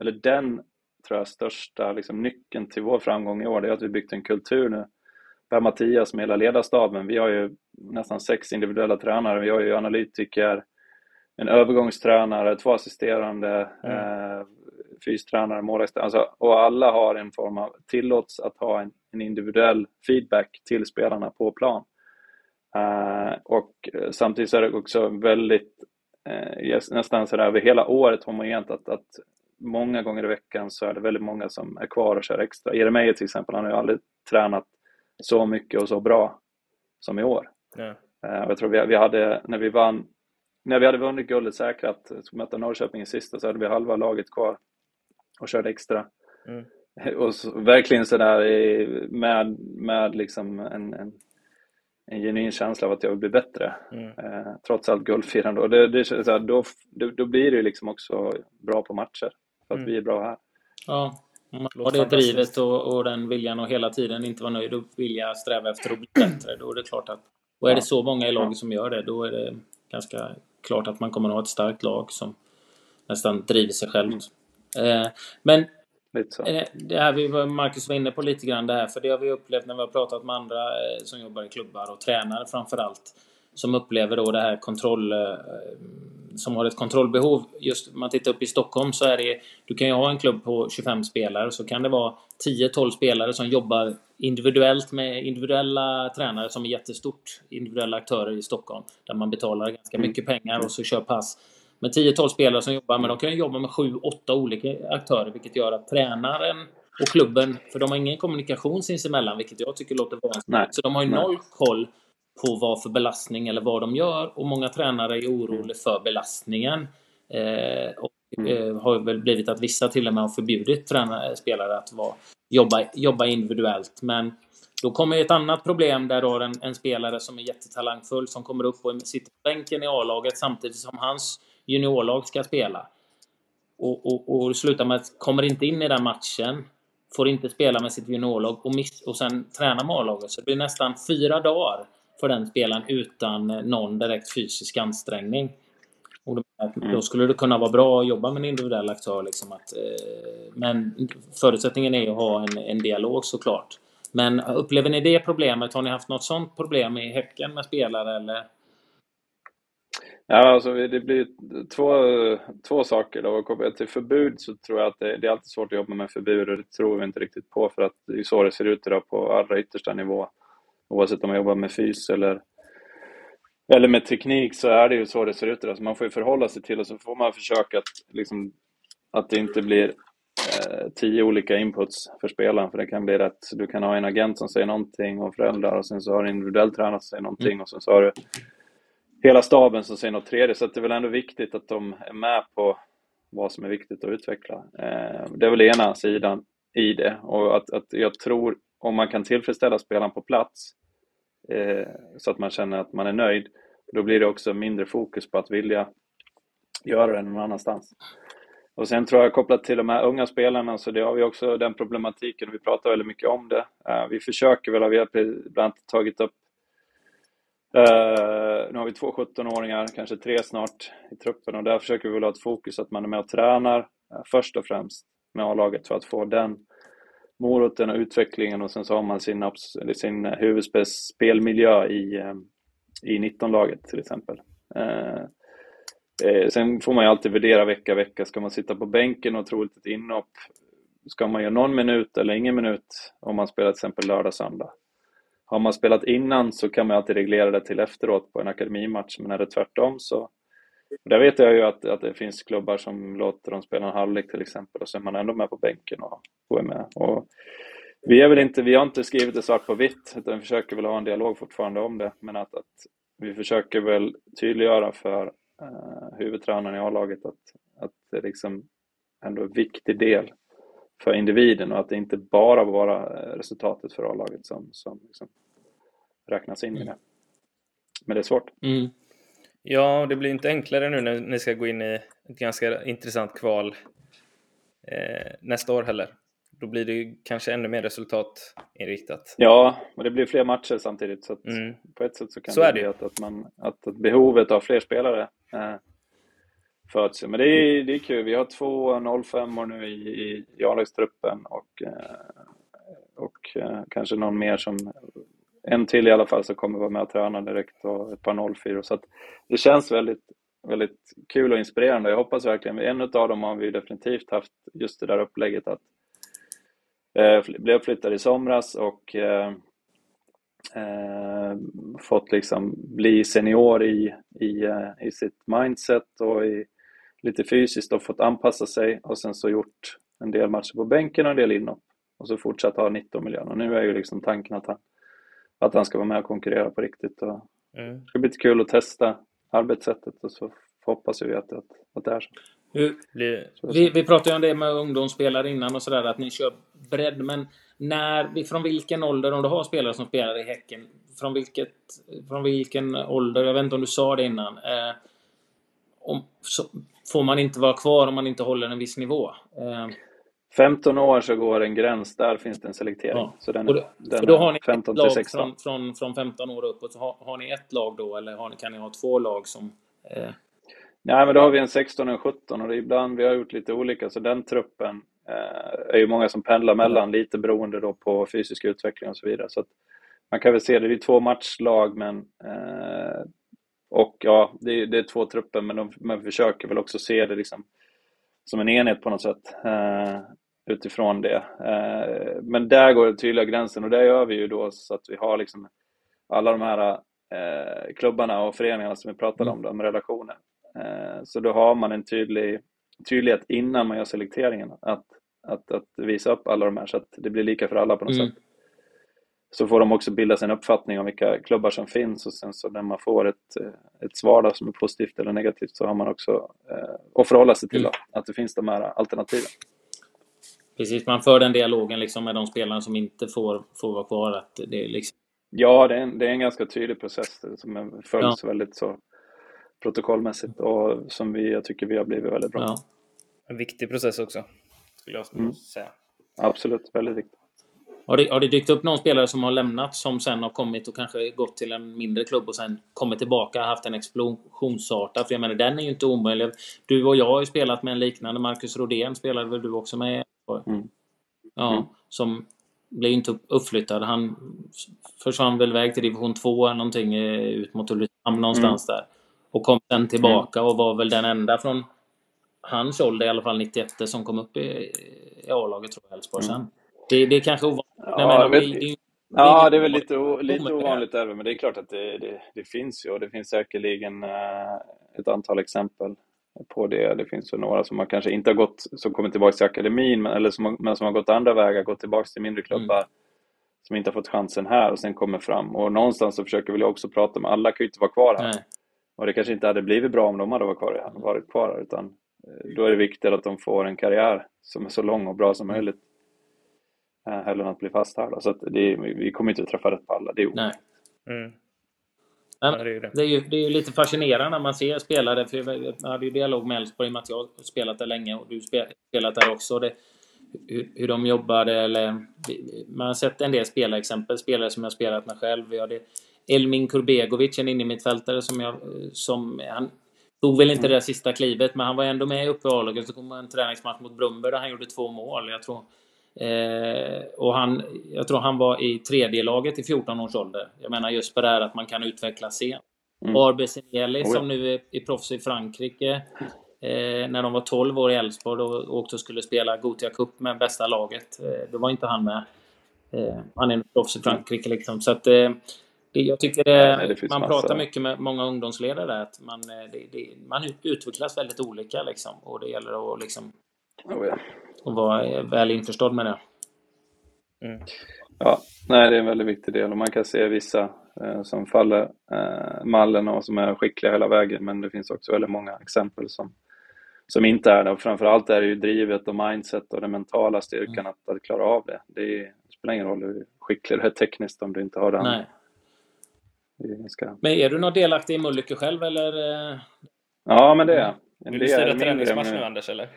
eller den tror jag största liksom, nyckeln till vår framgång i år, det är att vi byggt en kultur nu. Per Mattias med hela ledarstaben, vi har ju nästan sex individuella tränare, vi har ju analytiker, en övergångstränare, två assisterande, mm. eh, fystränare, målvaktstränare, alltså, och alla har en form av, tillåts att ha en, en individuell feedback till spelarna på plan. Eh, och samtidigt så är det också väldigt eh, nästan sådär över hela året homogent att, att många gånger i veckan så är det väldigt många som är kvar och kör extra. Jeremejeff till exempel, han har ju aldrig tränat så mycket och så bra som i år. Eh, jag tror vi, vi hade, när vi vann, när vi hade vunnit guldet säkrat, skulle möta Norrköping i sista, så hade vi halva laget kvar och körde extra. Mm. Och så, verkligen sådär med, med liksom en, en, en genuin känsla av att jag vill bli bättre. Mm. Eh, trots allt guldfirande. Och det, det, så då, då, då, blir det liksom också bra på matcher. För att mm. vi är bra här. Ja, om man har det drivet och, och, den viljan och hela tiden inte vara nöjd och vilja sträva efter att bli bättre. Då är det klart att... Och är det så många i laget som gör det, då är det ganska klart att man kommer att ha ett starkt lag som nästan driver sig självt. Eh, men eh, det här vi Marcus var inne på lite grann det här, för det har vi upplevt när vi har pratat med andra eh, som jobbar i klubbar och tränare framför allt som upplever då det här kontroll som har ett kontrollbehov. Just man tittar upp i Stockholm så är det du kan ju ha en klubb på 25 spelare så kan det vara 10-12 spelare som jobbar individuellt med individuella tränare som är jättestort. Individuella aktörer i Stockholm där man betalar ganska mm. mycket pengar och så kör pass med 10-12 spelare som jobbar, men de kan jobba med 7-8 olika aktörer, vilket gör att tränaren och klubben, för de har ingen kommunikation sinsemellan, vilket jag tycker låter vansinnigt. Så de har ju noll koll på vad för belastning eller vad de gör och många tränare är oroliga för belastningen. Eh, och mm. eh, har väl blivit att vissa till och med har förbjudit tränare, spelare att vara, jobba, jobba individuellt. Men då kommer ett annat problem där har en, en, spelare som är jättetalangfull som kommer upp och sitter på bänken i A-laget samtidigt som hans juniorlag ska spela. Och, och, och slutar med att kommer inte in i den matchen, får inte spela med sitt juniorlag och, miss, och sen träna med A-laget. Så det blir nästan fyra dagar för den spelaren utan någon direkt fysisk ansträngning. Och då, mm. då skulle det kunna vara bra att jobba med en individuell aktör. Liksom att, eh, men förutsättningen är att ha en, en dialog såklart. Men upplever ni det problemet? Har ni haft något sånt problem i Häcken med spelare eller? Ja, alltså det blir två, två saker. Då. Kopplat till förbud så tror jag att det, det, är alltid svårt att jobba med förbud och det tror vi inte riktigt på för att det är så det ser ut idag på allra yttersta nivå. Oavsett om man jobbar med fys eller, eller med teknik så är det ju så det ser ut idag. Så man får ju förhålla sig till och så får man försöka att, liksom, att det inte blir eh, tio olika inputs för spelaren för det kan bli rätt. Du kan ha en agent som säger någonting och föräldrar och sen så har du en individuell tränare som säger någonting mm. och sen så har du hela staben som säger något tredje. Så det är väl ändå viktigt att de är med på vad som är viktigt att utveckla. Eh, det är väl ena sidan i det och att, att jag tror om man kan tillfredsställa spelaren på plats eh, så att man känner att man är nöjd, då blir det också mindre fokus på att vilja göra det någon annanstans. Och sen tror jag kopplat till de här unga spelarna så det har vi också den problematiken och vi pratar väldigt mycket om det. Eh, vi försöker väl, vi har bland annat tagit upp Uh, nu har vi två 17-åringar, kanske tre snart, i truppen och där försöker vi väl ha ett fokus att man är med och tränar uh, först och främst med A-laget för att få den moroten och utvecklingen och sen så har man sin, sin eh, huvudspelmiljö i, eh, i 19-laget till exempel. Eh, sen får man ju alltid värdera vecka vecka, ska man sitta på bänken och troligt ett inhopp, ska man göra någon minut eller ingen minut om man spelar till exempel lördag, söndag? har man spelat innan så kan man alltid reglera det till efteråt på en akademimatch, men är det tvärtom så... Där vet jag ju att, att det finns klubbar som låter dem spela en halvlek till exempel och så är man ändå med på bänken och, och är med. Och vi, är väl inte, vi har inte skrivit det svart på vitt, utan vi försöker väl ha en dialog fortfarande om det, men att, att vi försöker väl tydliggöra för uh, huvudtränaren i A-laget att, att det liksom ändå är en viktig del för individen och att det inte bara vara eh, resultatet för A-laget som, som liksom räknas in i mm. det. Men det är svårt. Mm. Ja, det blir inte enklare nu när ni ska gå in i ett ganska intressant kval eh, nästa år heller. Då blir det kanske ännu mer resultatinriktat. Ja, och det blir fler matcher samtidigt. Så mm. på ett sätt så kan så det bli att, att, man, att, att behovet av fler spelare eh, föds. Men det är, det är kul. Vi har två 05 år nu i, i, i A-lagstruppen och, eh, och eh, kanske någon mer som en till i alla fall som kommer vara med och träna direkt och ett par 04 så att det känns väldigt, väldigt kul och inspirerande. Jag hoppas verkligen, en av dem har vi definitivt haft just det där upplägget att eh, bli uppflyttad i somras och eh, eh, fått liksom bli senior i, i, eh, i sitt mindset och i, lite fysiskt och fått anpassa sig och sen så gjort en del matcher på bänken och en del inhopp och så fortsatt ha 19 miljoner. Och nu är ju liksom tanken att han, att han ska vara med och konkurrera på riktigt. Och mm. Det ska bli lite kul att testa arbetssättet och så hoppas vi att, att, att det är så. Vi, vi pratade ju om det med ungdomsspelare innan och sådär, att ni kör bredd, men när, från vilken ålder, om du har spelare som spelar i Häcken, från, vilket, från vilken ålder, jag vet inte om du sa det innan, eh, om, så, får man inte vara kvar om man inte håller en viss nivå? Eh, 15 år så går en gräns, där finns det en selektering. Ja. Så den, då, den då har ni 15 till 16. Från, från, från 15 år uppåt, så har, har ni ett lag då eller har kan ni ha två lag som... Eh... Nej, men då har vi en 16 och en 17 och ibland vi har gjort lite olika, så den truppen eh, är ju många som pendlar mellan, ja. lite beroende då på fysisk utveckling och så vidare. Så man kan väl se det, det är två matchlag men eh, och ja, det är, det är två trupper men de, man försöker väl också se det liksom som en enhet på något sätt. Utifrån det. Eh, men där går den tydliga gränsen och det gör vi ju då så att vi har liksom alla de här eh, klubbarna och föreningarna som vi pratade om, de relationer. Eh, så då har man en tydlig tydlighet innan man gör selekteringen att, att, att visa upp alla de här så att det blir lika för alla på något mm. sätt. Så får de också bilda sig en uppfattning om vilka klubbar som finns och sen så när man får ett, ett svar där som är positivt eller negativt så har man också eh, att förhålla sig till mm. att det finns de här alternativen. Precis, man för den dialogen liksom med de spelarna som inte får, får vara kvar. Att det är liksom... Ja, det är, en, det är en ganska tydlig process som följs ja. väldigt så protokollmässigt och som vi, jag tycker vi har blivit väldigt bra. Ja. En viktig process också, skulle jag mm. säga. Absolut, väldigt viktigt. Har det, har det dykt upp någon spelare som har lämnat som sen har kommit och kanske gått till en mindre klubb och sen kommit tillbaka och haft en explosionsarta? För jag menar, den är ju inte omöjlig. Du och jag har ju spelat med en liknande. Marcus Rodén spelade väl du också med? Mm. Ja, mm. som blev inte uppflyttad. Han försvann väl iväg till division 2 eller någonting eh, ut mot Ulricehamn någonstans mm. där. Och kom sen tillbaka och var väl den enda från hans ålder i alla fall 91 som kom upp i, i A-laget tror jag, Elfsborg sen. Mm. Det, det är kanske ovanligt. Ja, men, det, det, ja, det är väl lite, lite ovanligt även, men det är klart att det, det, det finns ju och det finns säkerligen äh, ett antal exempel på det. Det finns ju några som har kanske inte har gått, som kommit tillbaka till akademin, men, eller som, men som har gått andra vägar, gått tillbaka till mindre klubbar, mm. som inte har fått chansen här och sen kommer fram. Och någonstans så försöker vi också prata med, alla kan ju inte vara kvar här. Nej. Och det kanske inte hade blivit bra om de hade varit kvar, varit kvar här, utan eh, då är det viktigt att de får en karriär som är så lång och bra som mm. möjligt. Eh, hellre än att bli fast här. Då. Så det, vi kommer inte att träffa rätt på alla, det är Nej. Mm. Men det, är det. det, är ju, det är ju lite fascinerande när man ser spelare, för jag hade ju dialog med Elfsborg i och med att jag har spelat där länge och du har spelat där också. Det, hur, hur de jobbade eller... Man har sett en del spelarexempel, spelare som jag spelat med själv. Vi hade Elmin Kurbegovic, en innermittfältare som jag... Som, han tog väl inte det sista klivet, men han var ändå med uppe i A-laget. Så kom en träningsmatch mot Brumberg där han gjorde två mål. Jag tror Eh, och han, jag tror han var i tredje laget i 14 års ålder. Jag menar just på det här att man kan utvecklas sent. Mm. Arbe Senieli oh, ja. som nu är, är proffs i Frankrike. Eh, när de var 12 år i Elfsborg och åkte och skulle spela Gothia Cup med bästa laget. Eh, då var inte han med. Eh, han är proffs i Frankrike liksom. Så att, eh, det, jag tycker det, Nej, det man massa. pratar mycket med många ungdomsledare där, att man, eh, det, man utvecklas väldigt olika liksom. Och det gäller att liksom oh, ja och vara väl införstådd med det. Mm. Ja, nej, det är en väldigt viktig del och man kan se vissa eh, som faller eh, mallen och som är skickliga hela vägen men det finns också väldigt många exempel som, som inte är det och framförallt är det ju drivet och mindset och den mentala styrkan mm. att, att klara av det. Det, är, det spelar ingen roll hur skicklig du är tekniskt om du inte har den. Nej. Är ganska... Men är du något delaktig i Mölnlycke själv eller? Ja, men det är jag. Vill du styra träningsmatch nu Anders eller?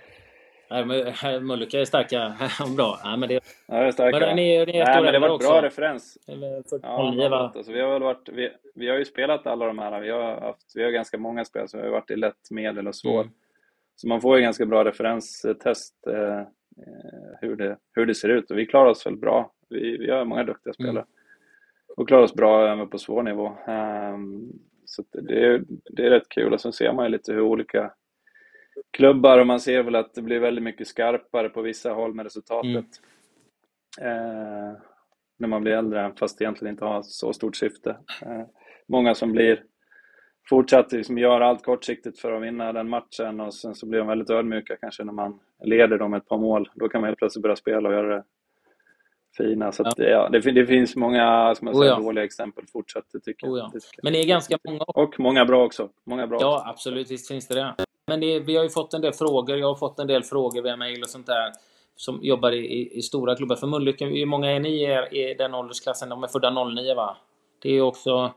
Mölnlycke är starka bra. Ja, men det, ja, är starka. Men ni, ni är Nej, men det var bra referens. Eller 49, ja, va? Alltså, vi, har väl varit, vi, vi har ju spelat alla de här. Vi har, haft, vi har ganska många spel, så vi har varit i lätt, medel och svår. Mm. Så man får ju ganska bra referenstest eh, eh, hur, det, hur det ser ut. Och vi klarar oss väl bra. Vi, vi har många duktiga mm. spelare. Mm. Och klarar oss bra även på svår nivå. Um, så det, det är rätt kul. Och sen ser man ju lite hur olika klubbar och man ser väl att det blir väldigt mycket skarpare på vissa håll med resultatet. Mm. Eh, när man blir äldre, fast egentligen inte har så stort syfte. Eh, många som blir fortsatt liksom gör allt kortsiktigt för att vinna den matchen och sen så blir de väldigt ödmjuka kanske när man leder dem ett par mål. Då kan man helt plötsligt börja spela och göra det fina. Så att, ja. ja det, det, finns många som oh, ja. dåliga exempel fortsatt, det tycker oh, ja. jag. Men det är ganska många. Och många bra också. Många bra ja, också. absolut. Visst finns det det. Men det, vi har ju fått en del frågor. Jag har fått en del frågor via mail och sånt där som jobbar i, i, i stora klubbar. För Mölnlycke, hur många är ni i, i den åldersklassen? De är födda 09 va? Det är också...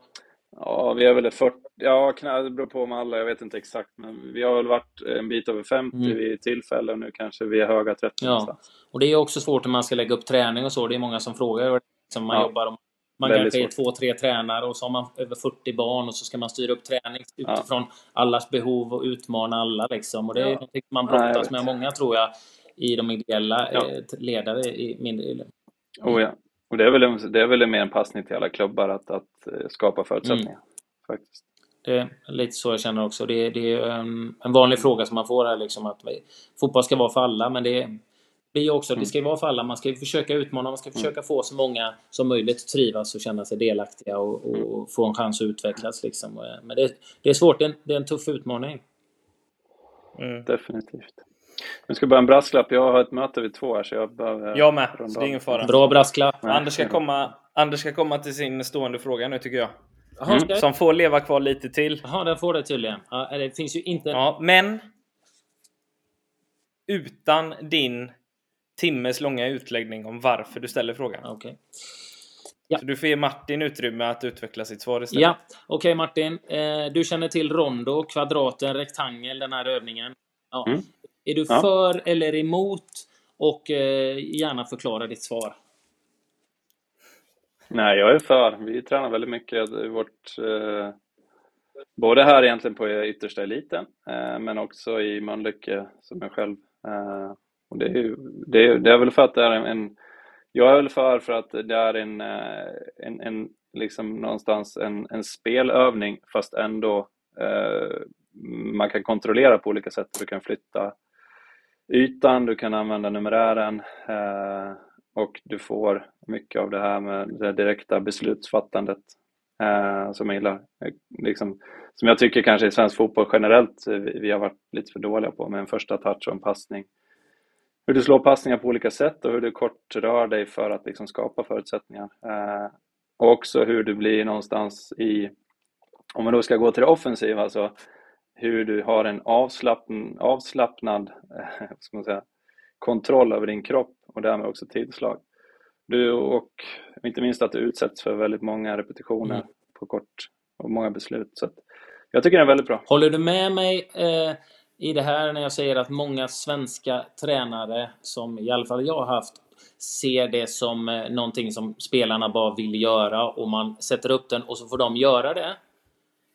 Ja, vi är väl 40, ja det beror på med alla, jag vet inte exakt, men vi har väl varit en bit över 50 mm. vid tillfälle och nu kanske vi är höga 30 ja. någonstans. Och det är också svårt när man ska lägga upp träning och så, det är många som frågar som man ja. jobbar man kanske är två, tre tränare och så har man över 40 barn och så ska man styra upp träning utifrån ja. allas behov och utmana alla liksom. Och det är ja. något man brottas med många tror jag i de ideella ja. Eh, ledare i mindre... Oh ja. Och det är väl, en, det är väl mer en passning till alla klubbar att, att eh, skapa förutsättningar. Mm. Faktiskt. Det är lite så jag känner också. Det, det är en, en vanlig fråga som man får här liksom att fotboll ska vara för alla, men det blir också, mm. det ska ju vara för alla. Man ska ju försöka utmana, man ska mm. försöka få så många som möjligt trivas och känna sig delaktiga och, och mm. få en chans att utvecklas. Liksom. Men det, det är svårt, det är, en, det är en tuff utmaning. Mm. Definitivt. Nu ska bara en brasklapp. Jag har ett möte vid två här så jag behöver... Jag med, så det är ingen fara. Bra brasklapp. Anders ska, komma, Anders ska komma till sin stående fråga nu tycker jag. Aha, mm. Som får leva kvar lite till. Jaha, den får det tydligen. Ja, det finns ju inte... Ja, men... Utan din timmes långa utläggning om varför du ställer frågan. Okay. Ja. Så du får ge Martin utrymme att utveckla sitt svar istället. Ja, okej okay, Martin. Eh, du känner till rondo, kvadraten, rektangel, den här övningen. Ja. Mm. Är du ja. för eller emot? Och eh, gärna förklara ditt svar. Nej, jag är för. Vi tränar väldigt mycket i vårt... Eh, både här egentligen på yttersta eliten, eh, men också i Mölnlycke som jag själv. Eh, och det, är, det, är, det är väl för att det är en, en jag är väl för för att det är en, eh, en, en liksom någonstans en, en spelövning fast ändå eh, man kan kontrollera på olika sätt. Du kan flytta ytan, du kan använda numerären eh, och du får mycket av det här med det direkta beslutsfattandet eh, som jag gillar. Liksom, som jag tycker kanske i svensk fotboll generellt eh, vi, vi har varit lite för dåliga på med en första touch och en passning. Hur du slår passningar på olika sätt och hur du kort rör dig för att liksom skapa förutsättningar. Eh, och också hur du blir någonstans i, om man då ska gå till det offensiva, så hur du har en avslappn, avslappnad eh, ska man säga, kontroll över din kropp och därmed också tillslag. Du, och inte minst att du utsätts för väldigt många repetitioner mm. på kort och många beslut. Så jag tycker den är väldigt bra. Håller du med mig eh, i det här när jag säger att många svenska tränare, som i alla fall jag har haft, ser det som eh, någonting som spelarna bara vill göra och man sätter upp den och så får de göra det.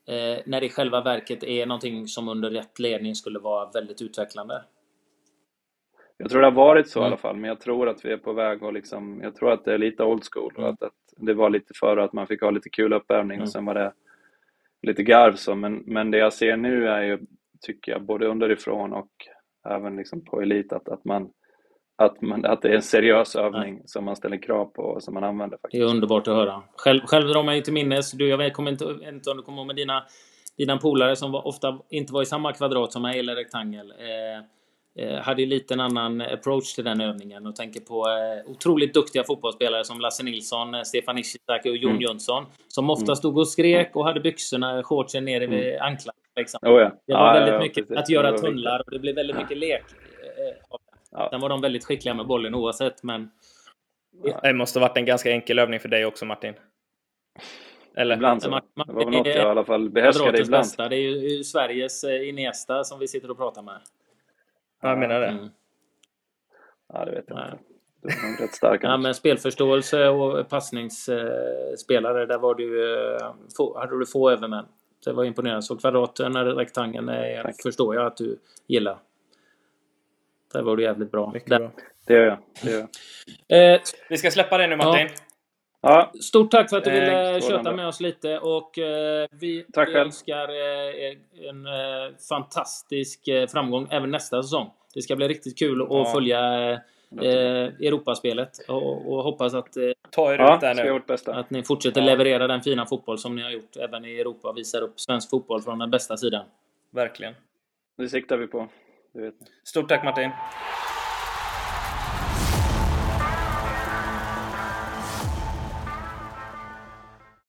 Eh, när det i själva verket är någonting som under rätt ledning skulle vara väldigt utvecklande. Jag tror det har varit så mm. i alla fall, men jag tror att vi är på väg att liksom, jag tror att det är lite old school och mm. att, att, det var lite förr att man fick ha lite kul uppvärmning mm. och sen var det lite garv så, men, men det jag ser nu är ju, tycker jag, både underifrån och även liksom på elit, att, att man att, man, att det är en seriös övning Nej. som man ställer krav på och som man använder. Faktiskt. Det är underbart att höra. Själv, själv drar man ju till minnes, du, jag kommer inte, inte om du kommer ihåg med dina, dina polare som var, ofta inte var i samma kvadrat som mig eller rektangel. Eh, eh, hade ju lite en annan approach till den övningen och tänker på eh, otroligt duktiga fotbollsspelare som Lasse Nilsson, eh, Stefan Ishizaki och Jon mm. Jönsson. Som ofta mm. stod och skrek och hade byxorna, shortsen nere vid mm. anklarna. Liksom. Oh ja. Det var ja, väldigt ja, mycket precis. att göra tunnlar och det blev väldigt mycket lek eh, Ja. Sen var de väldigt skickliga med bollen oavsett, men... Det måste ha varit en ganska enkel övning för dig också, Martin. Eller? Ibland så. Det var väl något jag i alla fall behärskade ibland. Bästa. Det är ju Sveriges eh, Iniesta som vi sitter och pratar med. Ja, jag menar det. Mm. Ja, det vet jag inte. Var rätt stark. ja, men spelförståelse och passningsspelare, där var du, eh, hade du få övermän. Det var imponerande. Så kvadraten eller rektangeln förstår jag att du gillar. Där var du jävligt bra. Mycket bra. Det gör jag. Det gör jag. Eh, vi ska släppa det nu Martin. Ja. Stort tack för att du ville eh, köta med oss lite och eh, vi, tack vi önskar eh, en eh, fantastisk eh, framgång även nästa säsong. Det ska bli riktigt kul ja. att följa eh, Europaspelet och, och hoppas att, eh, Ta er Ja, ut där nu. att ni fortsätter Ja. leverera den fina fotboll som ni har gjort även i Europa visar upp svensk fotboll från den bästa sidan. Verkligen. Det siktar vi på. Det vet ni. Stort tack Martin.